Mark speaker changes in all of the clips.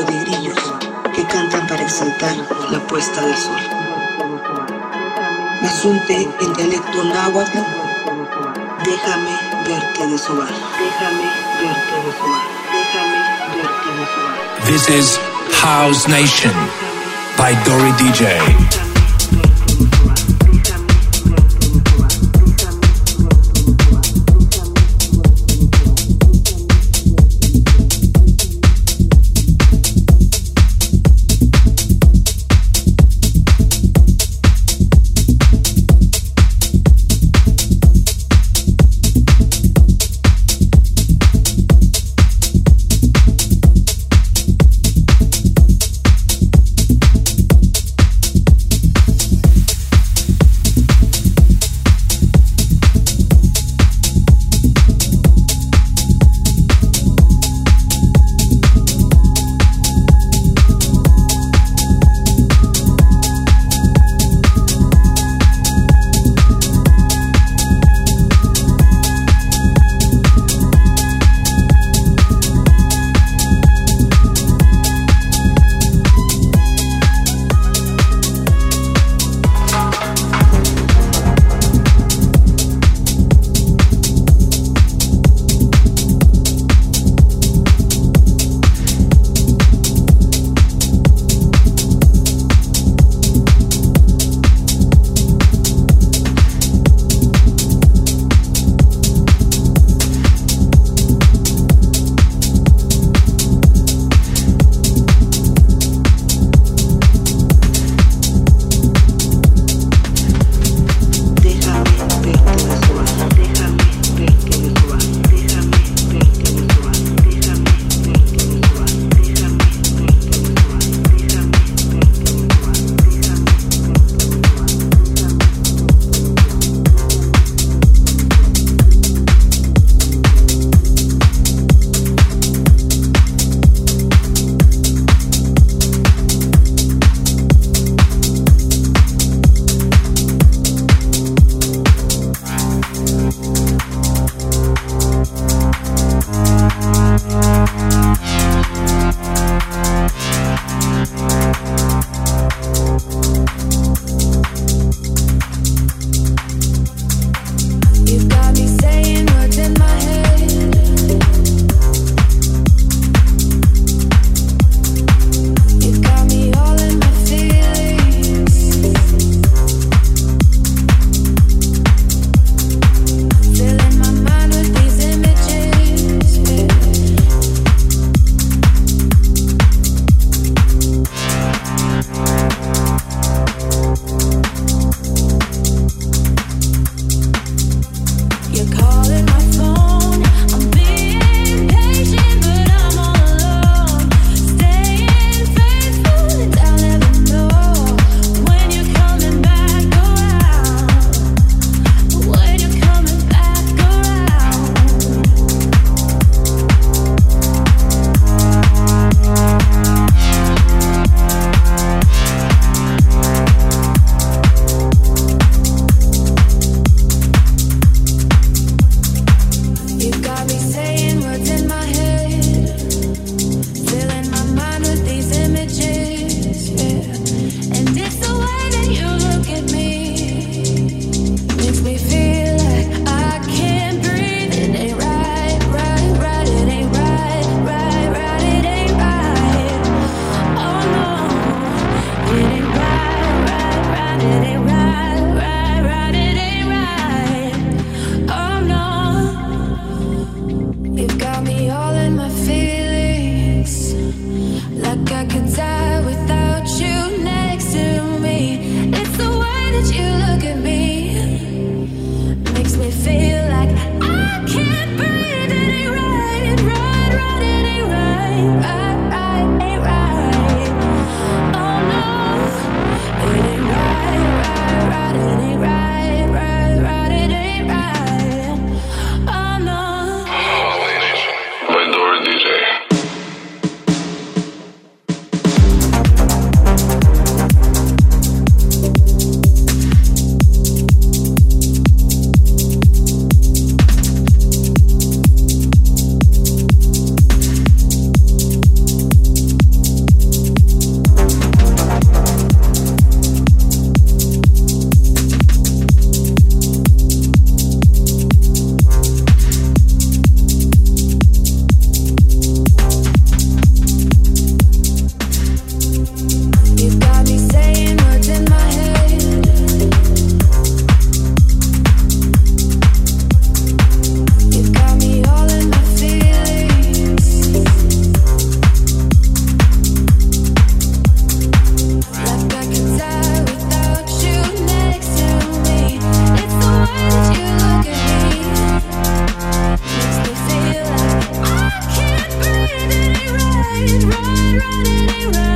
Speaker 1: canto de grillos que cantan para exaltar la puesta del sol. Asunte en dialecto náhuatl, déjame verte desovar, déjame verte desovar, déjame verte desovar.
Speaker 2: This is House Nation by Dory DJ.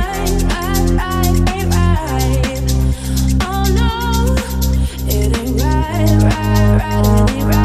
Speaker 3: right, right, right, right. Oh,